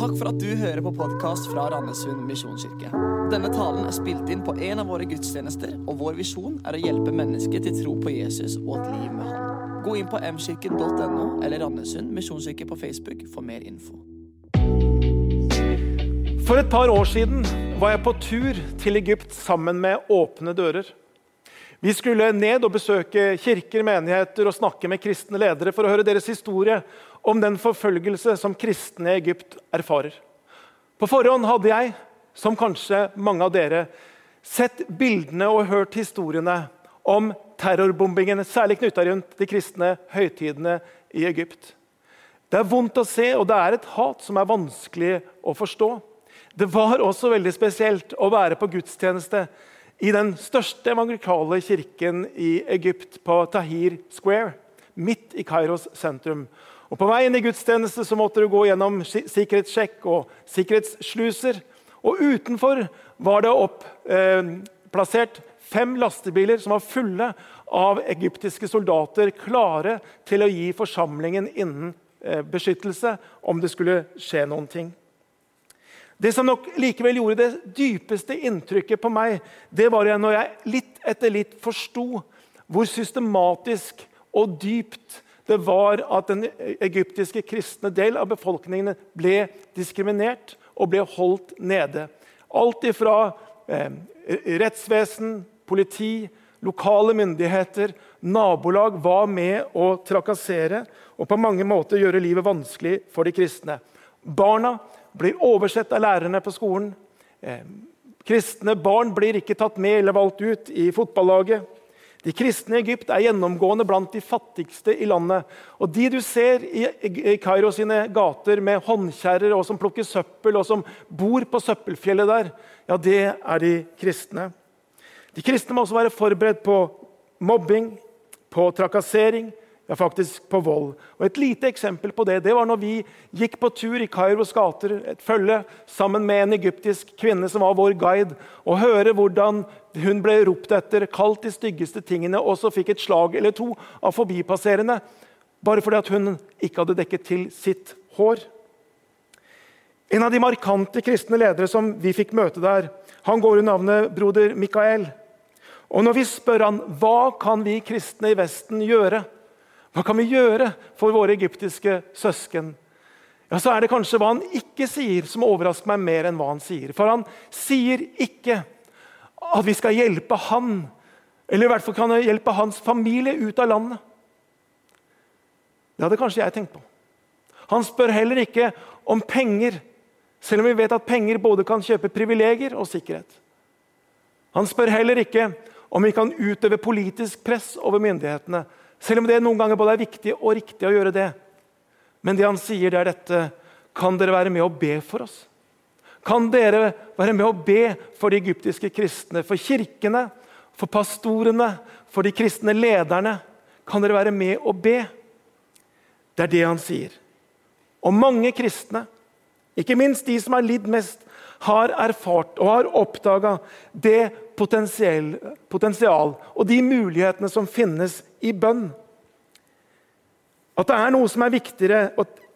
Takk for at du hører på podkast fra Randesund misjonskirke. Denne talen er spilt inn på en av våre gudstjenester, og vår visjon er å hjelpe mennesker til tro på Jesus og et liv med Han. Gå inn på mkirken.no eller Randesund misjonskirke på Facebook for mer info. For et par år siden var jeg på tur til Egypt sammen med Åpne dører. Vi skulle ned og besøke kirker, menigheter og snakke med kristne ledere for å høre deres historie om den forfølgelse som kristne i Egypt erfarer. På forhånd hadde jeg, som kanskje mange av dere, sett bildene og hørt historiene om terrorbombingen, særlig knytta rundt de kristne høytidene i Egypt. Det er vondt å se, og det er et hat som er vanskelig å forstå. Det var også veldig spesielt å være på gudstjeneste i den største evangelikale kirken i Egypt, på Tahir Square, midt i Kairos sentrum. Og På veien i gudstjeneste så måtte du gå gjennom sikkerhetssjekk og sikkerhetssluser. Og utenfor var det oppplassert eh, fem lastebiler som var fulle av egyptiske soldater, klare til å gi forsamlingen innen eh, beskyttelse om det skulle skje noen ting. Det som nok likevel gjorde det dypeste inntrykket på meg, det var når jeg litt etter litt forsto hvor systematisk og dypt det var at den egyptiske kristne del av befolkningen ble diskriminert og ble holdt nede. Alt ifra eh, rettsvesen, politi, lokale myndigheter, nabolag var med å trakassere og på mange måter gjøre livet vanskelig for de kristne. Barna blir oversett av lærerne på skolen. Eh, kristne barn blir ikke tatt med eller valgt ut i fotballaget. De kristne i Egypt er gjennomgående blant de fattigste i landet. Og De du ser i Kairo sine gater med håndkjerrer og som plukker søppel, og som bor på søppelfjellet der, ja, det er de kristne. De kristne må også være forberedt på mobbing, på trakassering, ja, faktisk på vold. Og Et lite eksempel på det det var når vi gikk på tur i Kairos gater, et følge sammen med en egyptisk kvinne som var vår guide, og høre hvordan hun ble ropt etter, kalt de styggeste tingene, og så fikk et slag eller to av forbipasserende bare fordi at hun ikke hadde dekket til sitt hår. En av de markante kristne ledere som vi fikk møte der, han går under navnet broder Mikael. Og Når vi spør han, hva kan vi kristne i Vesten gjøre hva kan vi gjøre for våre egyptiske søsken? Ja, Så er det kanskje hva han ikke sier, som overrasker meg mer enn hva han sier. For han sier ikke at vi skal hjelpe han, eller i hvert fall kan hjelpe hans familie ut av landet. Det hadde kanskje jeg tenkt på. Han spør heller ikke om penger, selv om vi vet at penger både kan kjøpe privilegier og sikkerhet. Han spør heller ikke om vi kan utøve politisk press over myndighetene, selv om det noen ganger både er viktig og riktig å gjøre det. Men det han sier, det er dette Kan dere være med og be for oss? Kan dere være med og be for de egyptiske kristne, for kirkene, for pastorene, for de kristne lederne? Kan dere være med og be? Det er det han sier. Og mange kristne, ikke minst de som har lidd mest, har erfart og har oppdaga det potensial og de mulighetene som finnes i bønn. At det er noe som er viktigere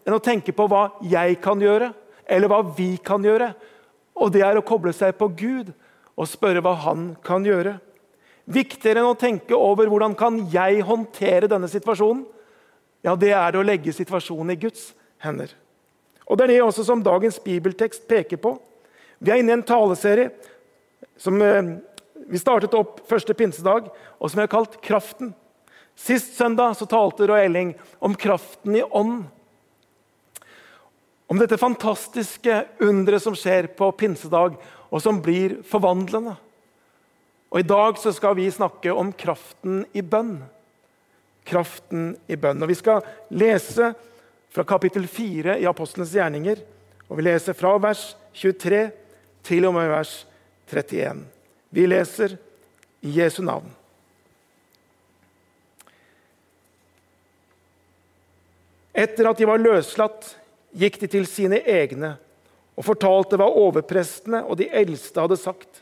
enn å tenke på hva jeg kan gjøre, eller hva vi kan gjøre. Og det er å koble seg på Gud og spørre hva han kan gjøre. Viktigere enn å tenke over hvordan kan jeg håndtere denne situasjonen, ja, det er det å legge situasjonen i Guds hender. Og Det er det også som dagens bibeltekst peker på. Vi er inne i en taleserie som eh, vi startet opp første pinsedag, og som vi har kalt 'Kraften'. Sist søndag så talte Roy Elling om kraften i ånd. Om dette fantastiske underet som skjer på pinsedag, og som blir forvandlende. Og I dag så skal vi snakke om kraften i bønn. Kraften i bønn. Og Vi skal lese fra kapittel 4 i Apostlenes gjerninger. Og Vi leser fra vers 23 til og med vers 31. Vi leser i Jesu navn. Etter at de var løslatt, gikk de til sine egne og fortalte hva overprestene og de eldste hadde sagt.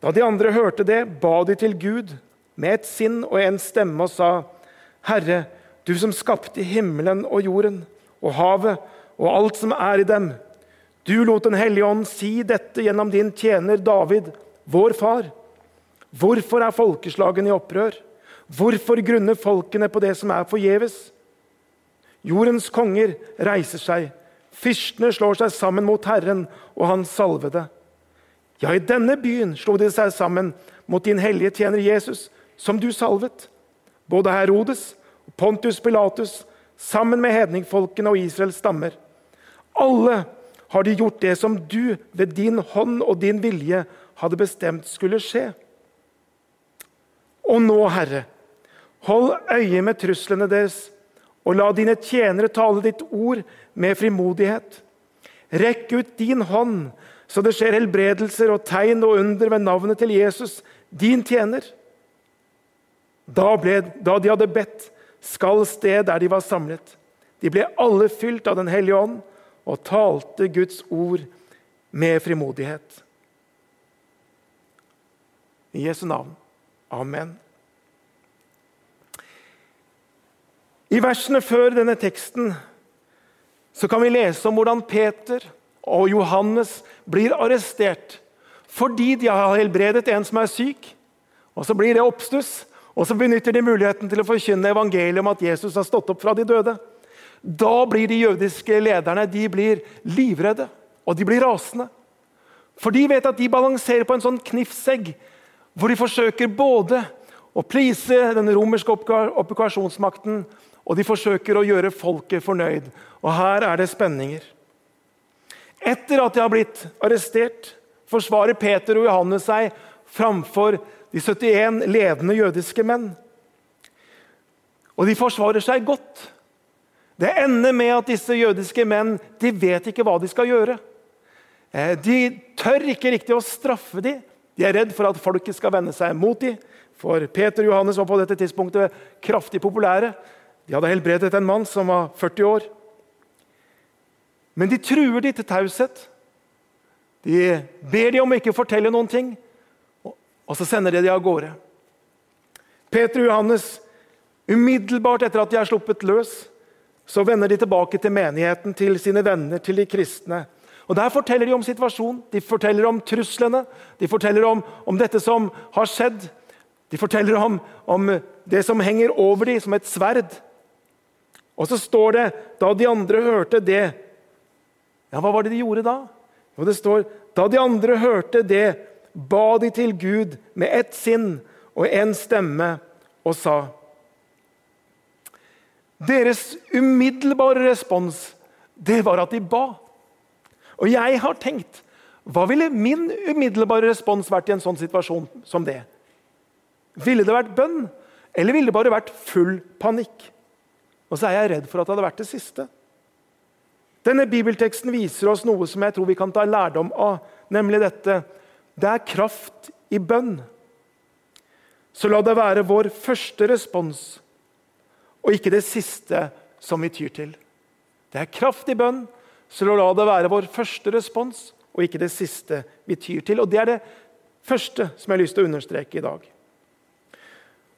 Da de andre hørte det, ba de til Gud med et sinn og en stemme og sa, Herre, du som skapte himmelen og jorden og havet og alt som er i dem. Du lot Den hellige ånd si dette gjennom din tjener David, vår far. Hvorfor er folkeslagene i opprør? Hvorfor grunner folkene på det som er forgjeves? Jordens konger reiser seg, fyrstene slår seg sammen mot Herren og Hans salvede. Ja, i denne byen slo de seg sammen mot din hellige tjener Jesus, som du salvet. Både Herodes og Pontus Pilatus, sammen med hedningfolkene og Israels stammer. Alle har de gjort det som du ved din hånd og din vilje hadde bestemt skulle skje. Og nå, Herre, hold øye med truslene deres, og la dine tjenere tale ditt ord med frimodighet. Rekk ut din hånd, så det skjer helbredelser og tegn og under ved navnet til Jesus, din tjener. Da, ble, da de hadde bedt, skal sted der de var samlet. De ble alle fylt av Den hellige ånd og talte Guds ord med frimodighet. I Jesu navn. Amen. I versene før denne teksten så kan vi lese om hvordan Peter og Johannes blir arrestert fordi de har helbredet en som er syk. Og Så blir det oppstuss, og så benytter de muligheten til å forkynne evangeliet om at Jesus har stått opp fra de døde. Da blir de jødiske lederne de blir livredde, og de blir rasende. For de vet at de balanserer på en sånn knivsegg hvor de forsøker både å please den romerske okkupasjonsmakten og de forsøker å gjøre folket fornøyd. Og her er det spenninger. Etter at de har blitt arrestert, forsvarer Peter og Johannes seg framfor de 71 ledende jødiske menn. Og de forsvarer seg godt. Det ender med at disse jødiske menn de vet ikke hva de skal gjøre. Eh, de tør ikke riktig å straffe dem. De er redd for at folket skal vende seg mot dem. For Peter og Johannes var på dette tidspunktet kraftig populære. De hadde helbredet en mann som var 40 år. Men de truer de til taushet. De ber de om ikke å fortelle noen ting, og så sender de de av gårde. Peter og Johannes, umiddelbart etter at de er sluppet løs, så vender de tilbake til menigheten, til sine venner, til de kristne. Og Der forteller de om situasjonen, de forteller om truslene, de forteller om, om dette som har skjedd. De forteller om, om det som henger over dem som et sverd. Og så står det da de andre hørte det Ja, hva var det de gjorde da? Jo, det står da de andre hørte det, ba de til Gud med ett sinn og én stemme og sa Deres umiddelbare respons, det var at de ba. Og jeg har tenkt hva ville min umiddelbare respons vært i en sånn situasjon som det? Ville det vært bønn, eller ville det bare vært full panikk? Og så er jeg redd for at det hadde vært det siste. Denne bibelteksten viser oss noe som jeg tror vi kan ta lærdom av, nemlig dette. Det er kraft i bønn. Så la det være vår første respons, og ikke det siste som vi tyr til. Det er kraft i bønn, så la det være vår første respons, og ikke det siste vi tyr til. Og Det er det første som jeg har lyst til å understreke i dag.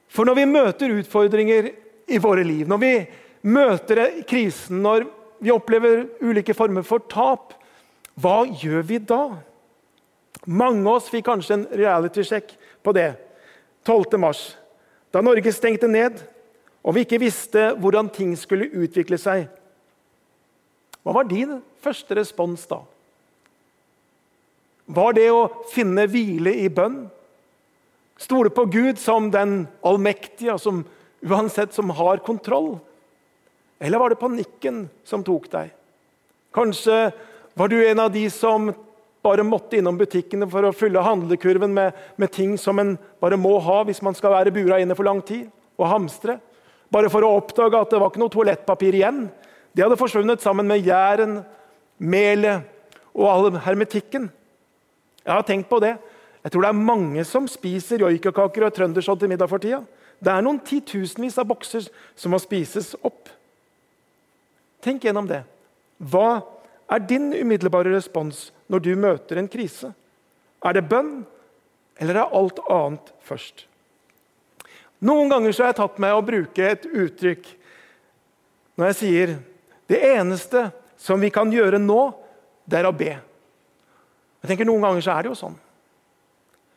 For når vi møter utfordringer i våre liv. Når vi møter krisen, når vi opplever ulike former for tap, hva gjør vi da? Mange av oss fikk kanskje en reality-sjekk på det 12. mars, da Norge stengte ned og vi ikke visste hvordan ting skulle utvikle seg. Hva var din første respons da? Var det å finne hvile i bønn? Stole på Gud som den allmektige, som uansett som har kontroll? Eller var det panikken som tok deg? Kanskje var du en av de som bare måtte innom butikkene for å fylle handlekurven med, med ting som en bare må ha hvis man skal være bura inne for lang tid, og hamstre. Bare for å oppdage at det var ikke noe toalettpapir igjen. Det hadde forsvunnet sammen med gjæren, melet og all hermetikken. Jeg har tenkt på det. Jeg tror det er mange som spiser joikakaker og trøndersodd til middag for tida. Det er noen titusenvis av bokser som må spises opp. Tenk gjennom det. Hva er din umiddelbare respons når du møter en krise? Er det bønn, eller er alt annet først? Noen ganger har jeg tatt meg å bruke et uttrykk når jeg sier det eneste som vi kan gjøre nå, det er å be. Jeg tenker Noen ganger så er det jo sånn.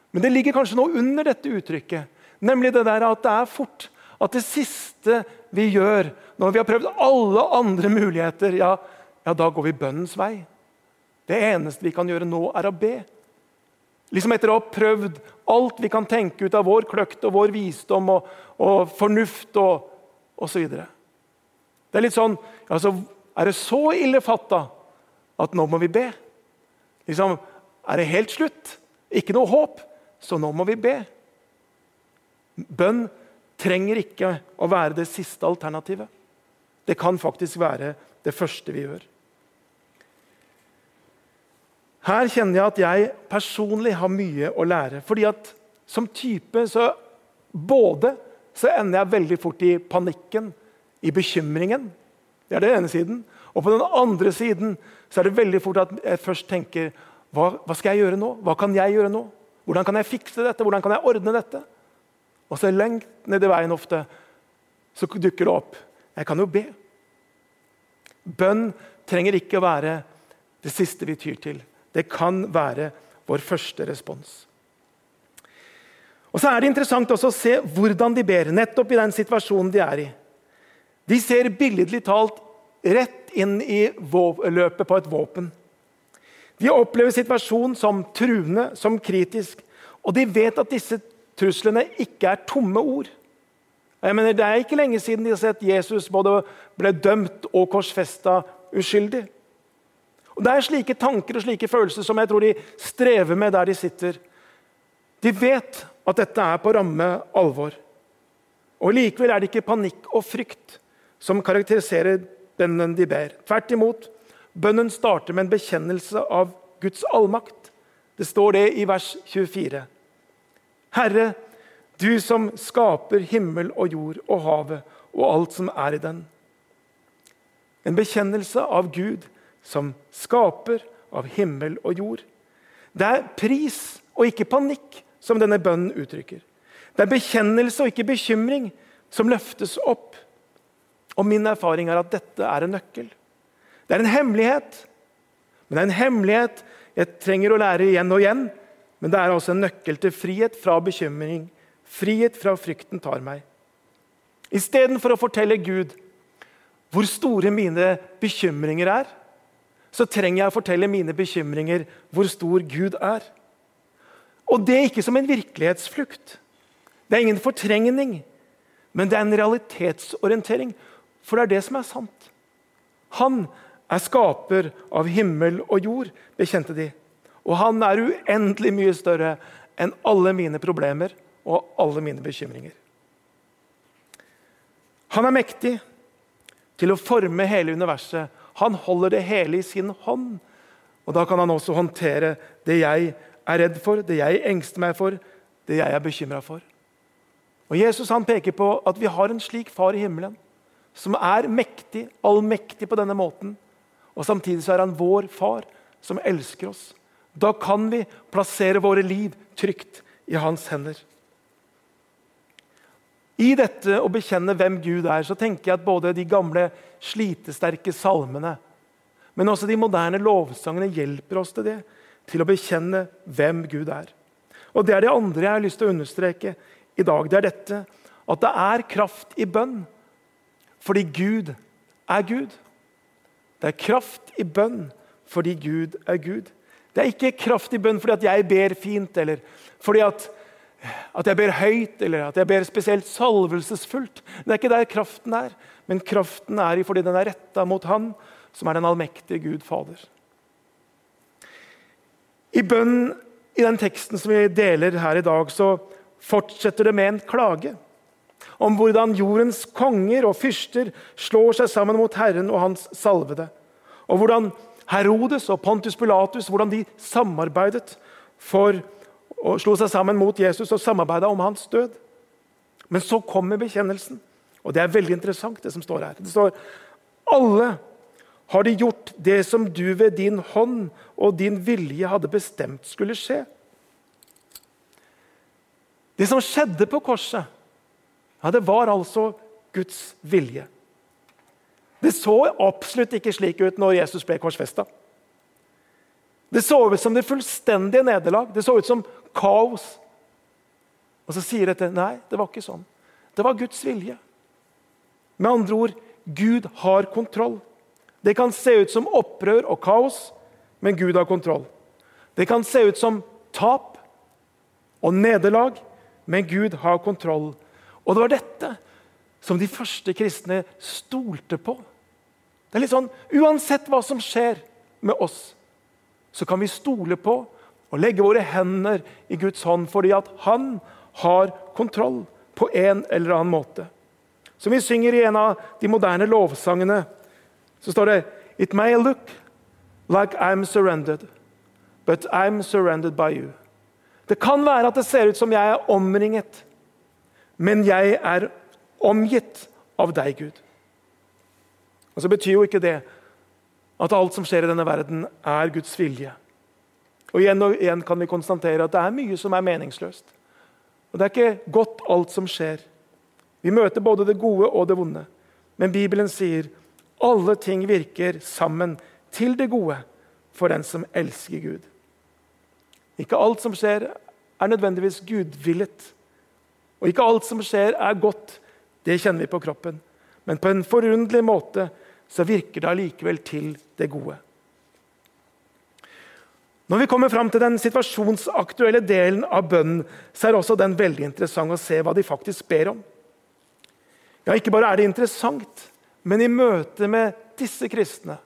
Men det ligger kanskje noe under dette uttrykket. Nemlig det der at det er fort. At det siste vi gjør når vi har prøvd alle andre muligheter, ja, ja da går vi bønnens vei. Det eneste vi kan gjøre nå, er å be. Liksom Etter å ha prøvd alt vi kan tenke ut av vår kløkt og vår visdom og, og fornuft og osv. Det er litt sånn altså, Er det så ille fatta at nå må vi be? Liksom, er det helt slutt? Ikke noe håp? Så nå må vi be. Bønn trenger ikke å være det siste alternativet. Det kan faktisk være det første vi gjør. Her kjenner jeg at jeg personlig har mye å lære. fordi at som type så både så ender jeg veldig fort i panikken, i bekymringen. Det er den ene siden. Og på den andre siden så er det veldig fort at jeg først tenker hva, hva skal jeg gjøre nå? Hva kan jeg gjøre nå? Hvordan kan jeg fikse dette? Hvordan kan jeg ordne dette? Og så lengt nedi veien ofte så dukker det opp. Jeg kan jo be. Bønn trenger ikke å være det siste vi tyr til. Det kan være vår første respons. Og så er det interessant også å se hvordan de ber, nettopp i den situasjonen de er i. De ser billedlig talt rett inn i løpet på et våpen. De opplever situasjonen som truende, som kritisk. Og de vet at disse truslene ikke er tomme ord. Jeg mener, Det er ikke lenge siden de har sett Jesus både ble dømt og korsfesta uskyldig. Og Det er slike tanker og slike følelser som jeg tror de strever med der de sitter. De vet at dette er på ramme alvor. Og Likevel er det ikke panikk og frykt som karakteriserer bønnen de ber. Tvert imot. Bønnen starter med en bekjennelse av Guds allmakt. Det står det i vers 24. Herre, du som skaper himmel og jord og havet og alt som er i den. En bekjennelse av Gud som skaper av himmel og jord. Det er pris og ikke panikk som denne bønnen uttrykker. Det er bekjennelse og ikke bekymring som løftes opp. Og Min erfaring er at dette er en nøkkel. Det er en hemmelighet. Men det er en hemmelighet jeg trenger å lære igjen og igjen. Men det er altså en nøkkel til frihet fra bekymring. Frihet fra frykten tar meg. Istedenfor å fortelle Gud hvor store mine bekymringer er, så trenger jeg å fortelle mine bekymringer hvor stor Gud er. Og det er ikke som en virkelighetsflukt. Det er ingen fortrengning, men det er en realitetsorientering. For det er det som er sant. Han er skaper av himmel og jord, bekjente de. Og han er uendelig mye større enn alle mine problemer og alle mine bekymringer. Han er mektig til å forme hele universet han holder det hele i sin hånd. Og Da kan han også håndtere det jeg er redd for, det jeg engster meg for, det jeg er bekymra for. Og Jesus han peker på at vi har en slik far i himmelen, som er mektig, allmektig på denne måten. Og Samtidig så er han vår far, som elsker oss. Da kan vi plassere våre liv trygt i hans hender. I dette å bekjenne hvem Gud er, så tenker jeg at både de gamle, slitesterke salmene, men også de moderne lovsangene hjelper oss til det. Til å bekjenne hvem Gud er. Og Det er det andre jeg har lyst til å understreke i dag. Det er dette at det er kraft i bønn fordi Gud er Gud. Det er kraft i bønn fordi Gud er Gud. Det er ikke kraft i bønn fordi at jeg ber fint, eller fordi at at jeg ber høyt eller at jeg ber spesielt salvelsesfullt. Det er ikke der kraften er, men kraften er i fordi den er retta mot Han som er den allmektige Gud Fader. I bønnen i den teksten som vi deler her i dag, så fortsetter det med en klage om hvordan jordens konger og fyrster slår seg sammen mot Herren og hans salvede. Og hvordan Herodes og Pontus Pilatus hvordan de samarbeidet for å slo seg sammen mot Jesus og samarbeida om hans død. Men så kommer bekjennelsen, og det er veldig interessant. Det som står her. Det står alle har de gjort det som du ved din hånd og din vilje hadde bestemt skulle skje. Det som skjedde på korset, ja, det var altså Guds vilje. Det så absolutt ikke slik ut når Jesus ble korsfesta. Det så ut som det fullstendige nederlag. Det så ut som kaos. Og så sier dette nei, det var ikke sånn. Det var Guds vilje. Med andre ord Gud har kontroll. Det kan se ut som opprør og kaos, men Gud har kontroll. Det kan se ut som tap og nederlag, men Gud har kontroll. Og det var dette som de første kristne stolte på. Det er litt sånn, Uansett hva som skjer med oss, så kan vi stole på og legge våre hender i Guds hånd fordi at han har kontroll på en eller annen måte. Som vi synger i en av de moderne lovsangene, så står det It may look like I'm surrendered, but I'm surrendered by you. Det kan være at det ser ut som jeg er omringet, men jeg er omgitt av deg, Gud. Og så betyr jo ikke det at alt som skjer i denne verden, er Guds vilje. Og igjen og igjen kan vi konstatere at det er mye som er meningsløst. Og Det er ikke godt, alt som skjer. Vi møter både det gode og det vonde. Men Bibelen sier alle ting virker sammen til det gode for den som elsker Gud. Ikke alt som skjer, er nødvendigvis gudvillet. Og ikke alt som skjer, er godt. Det kjenner vi på kroppen. Men på en forunderlig måte så virker det allikevel til det gode. Når vi kommer fram til den situasjonsaktuelle delen av bønnen, så er også den veldig interessant å se hva de faktisk ber om. Ja, Ikke bare er det interessant, men i møte med disse kristne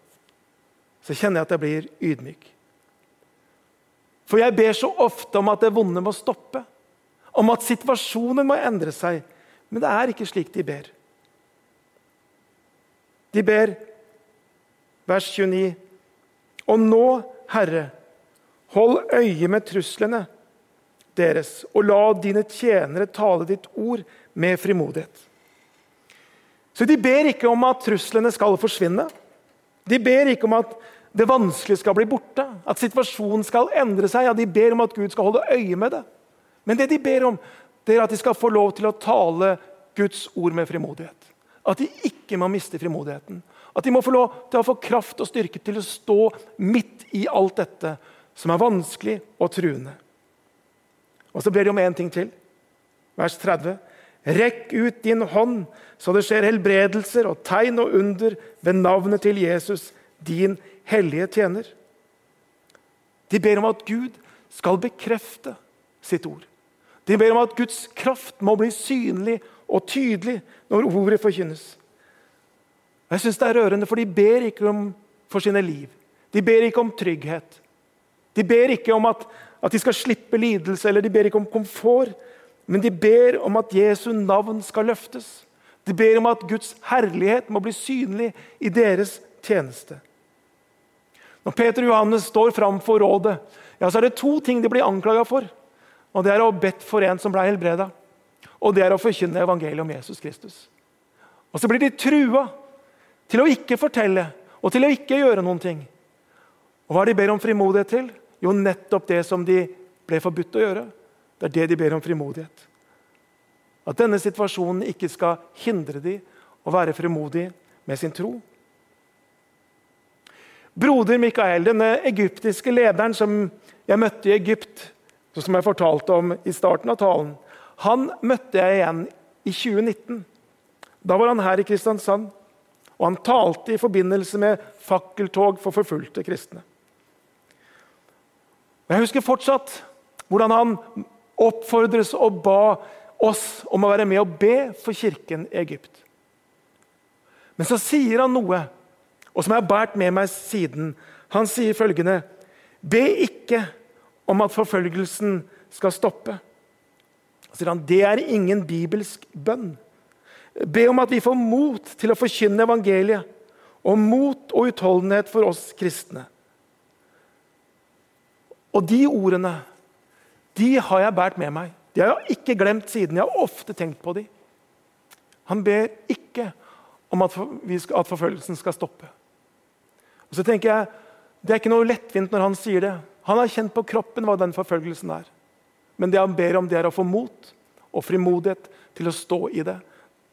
så kjenner jeg at jeg blir ydmyk. For jeg ber så ofte om at det vonde må stoppe, om at situasjonen må endre seg. Men det er ikke slik de ber. De ber, vers 29, Og nå, Herre, hold øye med truslene deres, og la dine tjenere tale ditt ord med frimodighet. Så De ber ikke om at truslene skal forsvinne. De ber ikke om at det vanskelige skal bli borte, at situasjonen skal endre seg. Ja, De ber om at Gud skal holde øye med det. Men det de ber om, det er at de skal få lov til å tale Guds ord med frimodighet. At de ikke må miste frimodigheten. At de må få lov til å få kraft og styrke til å stå midt i alt dette som er vanskelig og truende. Og så ber de om én ting til. Vers 30. Rekk ut din hånd, så det skjer helbredelser og tegn og under ved navnet til Jesus, din hellige tjener. De ber om at Gud skal bekrefte sitt ord. De ber om at Guds kraft må bli synlig og tydelig når ordet forkynnes. Jeg synes Det er rørende, for de ber ikke om for sine liv. De ber ikke om trygghet. De ber ikke om at, at de skal slippe lidelse, eller de ber ikke om komfort. Men de ber om at Jesu navn skal løftes. De ber om at Guds herlighet må bli synlig i deres tjeneste. Når Peter og Johannes står framfor rådet, ja, så er det to ting de blir anklaga for. Og Det er å ha bedt for en som ble helbreda, og det er å forkynne evangeliet om Jesus Kristus. Og Så blir de trua til å ikke fortelle og til å ikke gjøre noen ting. Og Hva er de ber om frimodighet til? Jo, nettopp det som de ble forbudt å gjøre. Det er det de ber om frimodighet. At denne situasjonen ikke skal hindre dem å være frimodige med sin tro. Broder Mikael, denne egyptiske lederen som jeg møtte i Egypt, som jeg fortalte om i starten av talen, han møtte jeg igjen i 2019. Da var han her i Kristiansand, og han talte i forbindelse med fakkeltog for forfulgte kristne. Og Jeg husker fortsatt hvordan han oppfordres og ba oss om å være med og be for kirken i Egypt. Men så sier han noe og som jeg har båret med meg siden. Han sier følgende.: Be ikke om at forfølgelsen skal stoppe. sier han, Det er ingen bibelsk bønn. Be om at vi får mot til å forkynne evangeliet, og mot og utholdenhet for oss kristne. Og de ordene de har jeg båret med meg. De har jeg ikke glemt siden. Jeg har ofte tenkt på dem. Han ber ikke om at, at forfølgelsen skal stoppe. Og så tenker jeg, Det er ikke noe lettvint når han sier det. Han har kjent på kroppen hva den forfølgelsen er. Men det han ber om, det er å få mot og frimodighet til å stå i det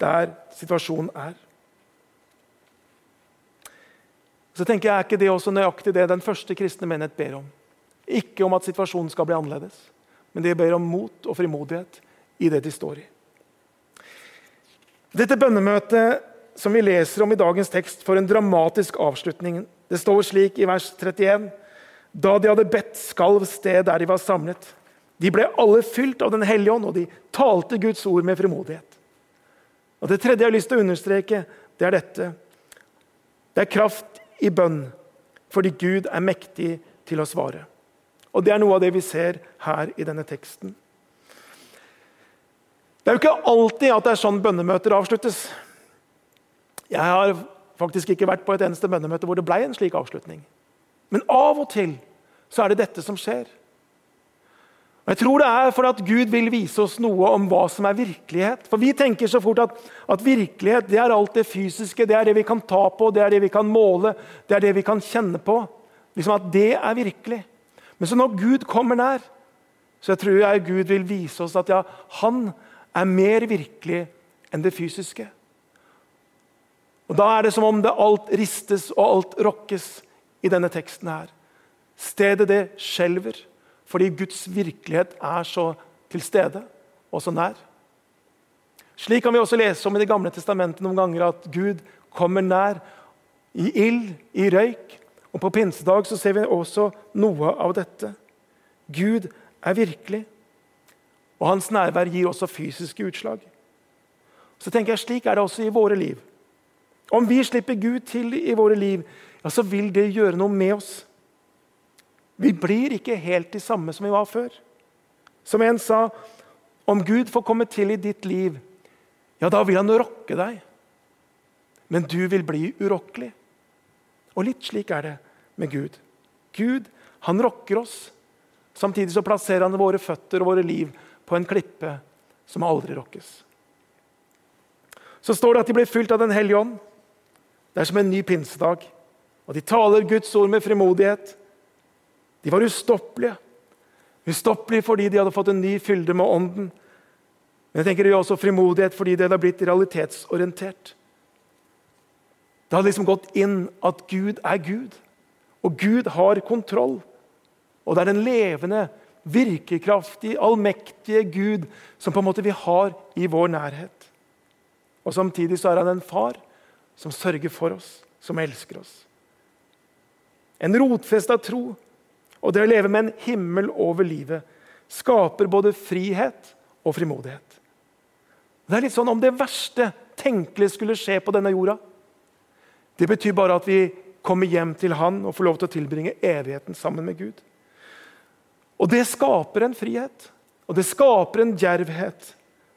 der situasjonen er. Så tenker jeg, Er ikke det også nøyaktig det den første kristne menighet ber om? Ikke om at situasjonen skal bli annerledes, men de ber om mot og frimodighet i det de står i. Dette bønnemøtet som vi leser om i dagens tekst, får en dramatisk avslutning. Det står slik i vers 31.: Da de hadde bedt, skalv sted der de var samlet. De ble alle fylt av Den hellige ånd, og de talte Guds ord med frimodighet. Og Det tredje jeg har lyst til å understreke, det er dette. Det er kraft i bønn, fordi Gud er mektig til å svare. Og Det er noe av det vi ser her i denne teksten. Det er jo ikke alltid at det er sånn bønnemøter avsluttes. Jeg har faktisk ikke vært på et eneste bønnemøte hvor det ble en slik avslutning. Men av og til så er det dette som skjer. Jeg tror det er for at Gud vil vise oss noe om hva som er virkelighet. For Vi tenker så fort at, at virkelighet det er alt det fysiske, det er det vi kan ta på, det er det vi kan måle, det er det vi kan kjenne på. Liksom At det er virkelig. Men så når Gud kommer nær, så jeg tror jeg Gud vil vise oss at ja, han er mer virkelig enn det fysiske. Og Da er det som om det alt ristes og alt rokkes i denne teksten. her. Stedet det skjelver fordi Guds virkelighet er så til stede og så nær. Slik kan vi også lese om i Det gamle testamentet noen ganger at Gud kommer nær i ild, i røyk. Og På pinsedag så ser vi også noe av dette. Gud er virkelig, og hans nærvær gir også fysiske utslag. Så tenker jeg Slik er det også i våre liv. Om vi slipper Gud til i våre liv, ja, så vil det gjøre noe med oss. Vi blir ikke helt de samme som vi var før. Som en sa, om Gud får komme til i ditt liv, ja, da vil han rokke deg. Men du vil bli urokkelig. Og litt slik er det med Gud. Gud han rokker oss. Samtidig så plasserer han våre føtter og våre liv på en klippe som aldri rokkes. Så står det at de ble fylt av Den hellige ånd. Det er som en ny pinsedag. Og de taler Guds ord med frimodighet. De var ustoppelige. Ustoppelige fordi de hadde fått en ny fylde med Ånden. Men jeg tenker det er også frimodighet fordi det hadde blitt realitetsorientert. Det hadde liksom gått inn at Gud er Gud, og Gud har kontroll. Og det er den levende, virkekraftige, allmektige Gud som på en måte vi har i vår nærhet. Og Samtidig så er han en far som sørger for oss, som elsker oss. En rotfesta tro og det å leve med en himmel over livet skaper både frihet og frimodighet. Det er litt sånn Om det verste tenkelige skulle skje på denne jorda Det betyr bare at vi kommer hjem til Han og får lov til å tilbringe evigheten sammen med Gud. Og Det skaper en frihet, og det skaper en djervhet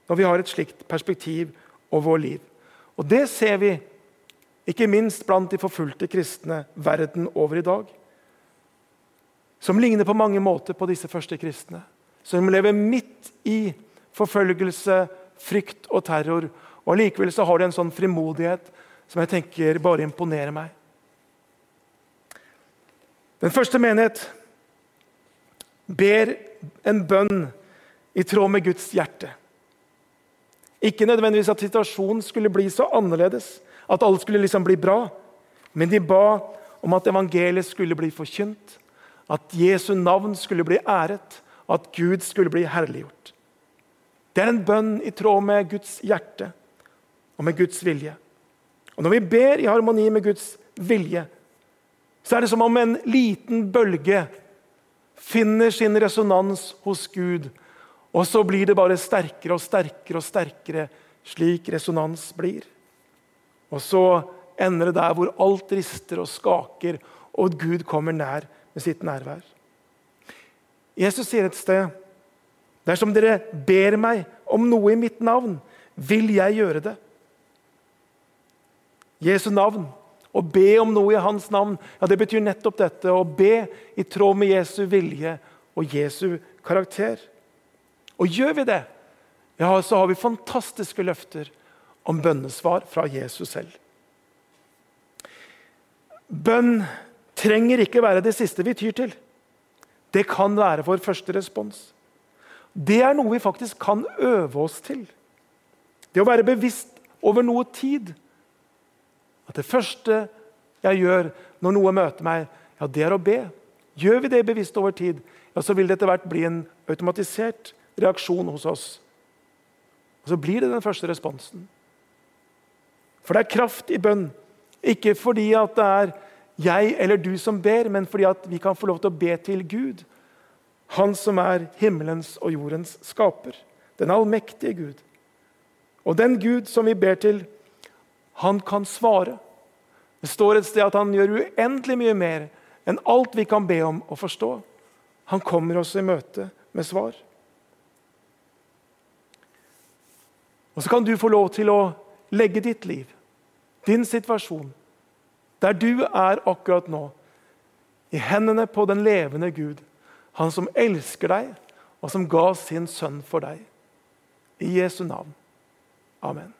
når vi har et slikt perspektiv over vår liv. Og Det ser vi ikke minst blant de forfulgte kristne verden over i dag. Som ligner på mange måter på disse første kristne. Som lever midt i forfølgelse, frykt og terror. Og Likevel så har de en sånn frimodighet som jeg tenker bare imponerer meg. Den første menighet ber en bønn i tråd med Guds hjerte. Ikke nødvendigvis at situasjonen skulle bli så annerledes, at alt skulle liksom bli bra. Men de ba om at evangeliet skulle bli forkynt, at Jesu navn skulle bli æret, at Gud skulle bli herliggjort. Det er en bønn i tråd med Guds hjerte og med Guds vilje. Og Når vi ber i harmoni med Guds vilje, så er det som om en liten bølge finner sin resonans hos Gud, og så blir det bare sterkere og sterkere og sterkere, slik resonans blir. Og så ender det der hvor alt rister og skaker, og Gud kommer nær med sitt nærvær. Jesus sier et sted Dersom dere ber meg om noe i mitt navn, vil jeg gjøre det. Jesu navn. Å be om noe i hans navn, ja, det betyr nettopp dette. Å be i tråd med Jesu vilje og Jesu karakter. Og gjør vi det, ja, så har vi fantastiske løfter om bønnesvar fra Jesus selv. Bønn trenger ikke være det siste vi tyr til. Det kan være vår første respons. Det er noe vi faktisk kan øve oss til. Det å være bevisst over noe tid. At det første jeg gjør når noe møter meg, ja, det er å be. Gjør vi det bevisst over tid, ja, så vil det etter hvert bli en automatisert reaksjon hos oss. Og så blir det den første responsen. For det er kraft i bønn. Ikke fordi at det er jeg eller du som ber, men fordi at vi kan få lov til å be til Gud. Han som er himmelens og jordens skaper. Den allmektige Gud. Og den Gud som vi ber til, han kan svare. Det står et sted at han gjør uendelig mye mer enn alt vi kan be om og forstå. Han kommer oss i møte med svar. Og så kan du få lov til å legge ditt liv, din situasjon, der du er akkurat nå, i hendene på den levende Gud, han som elsker deg, og som ga sin sønn for deg. I Jesu navn. Amen.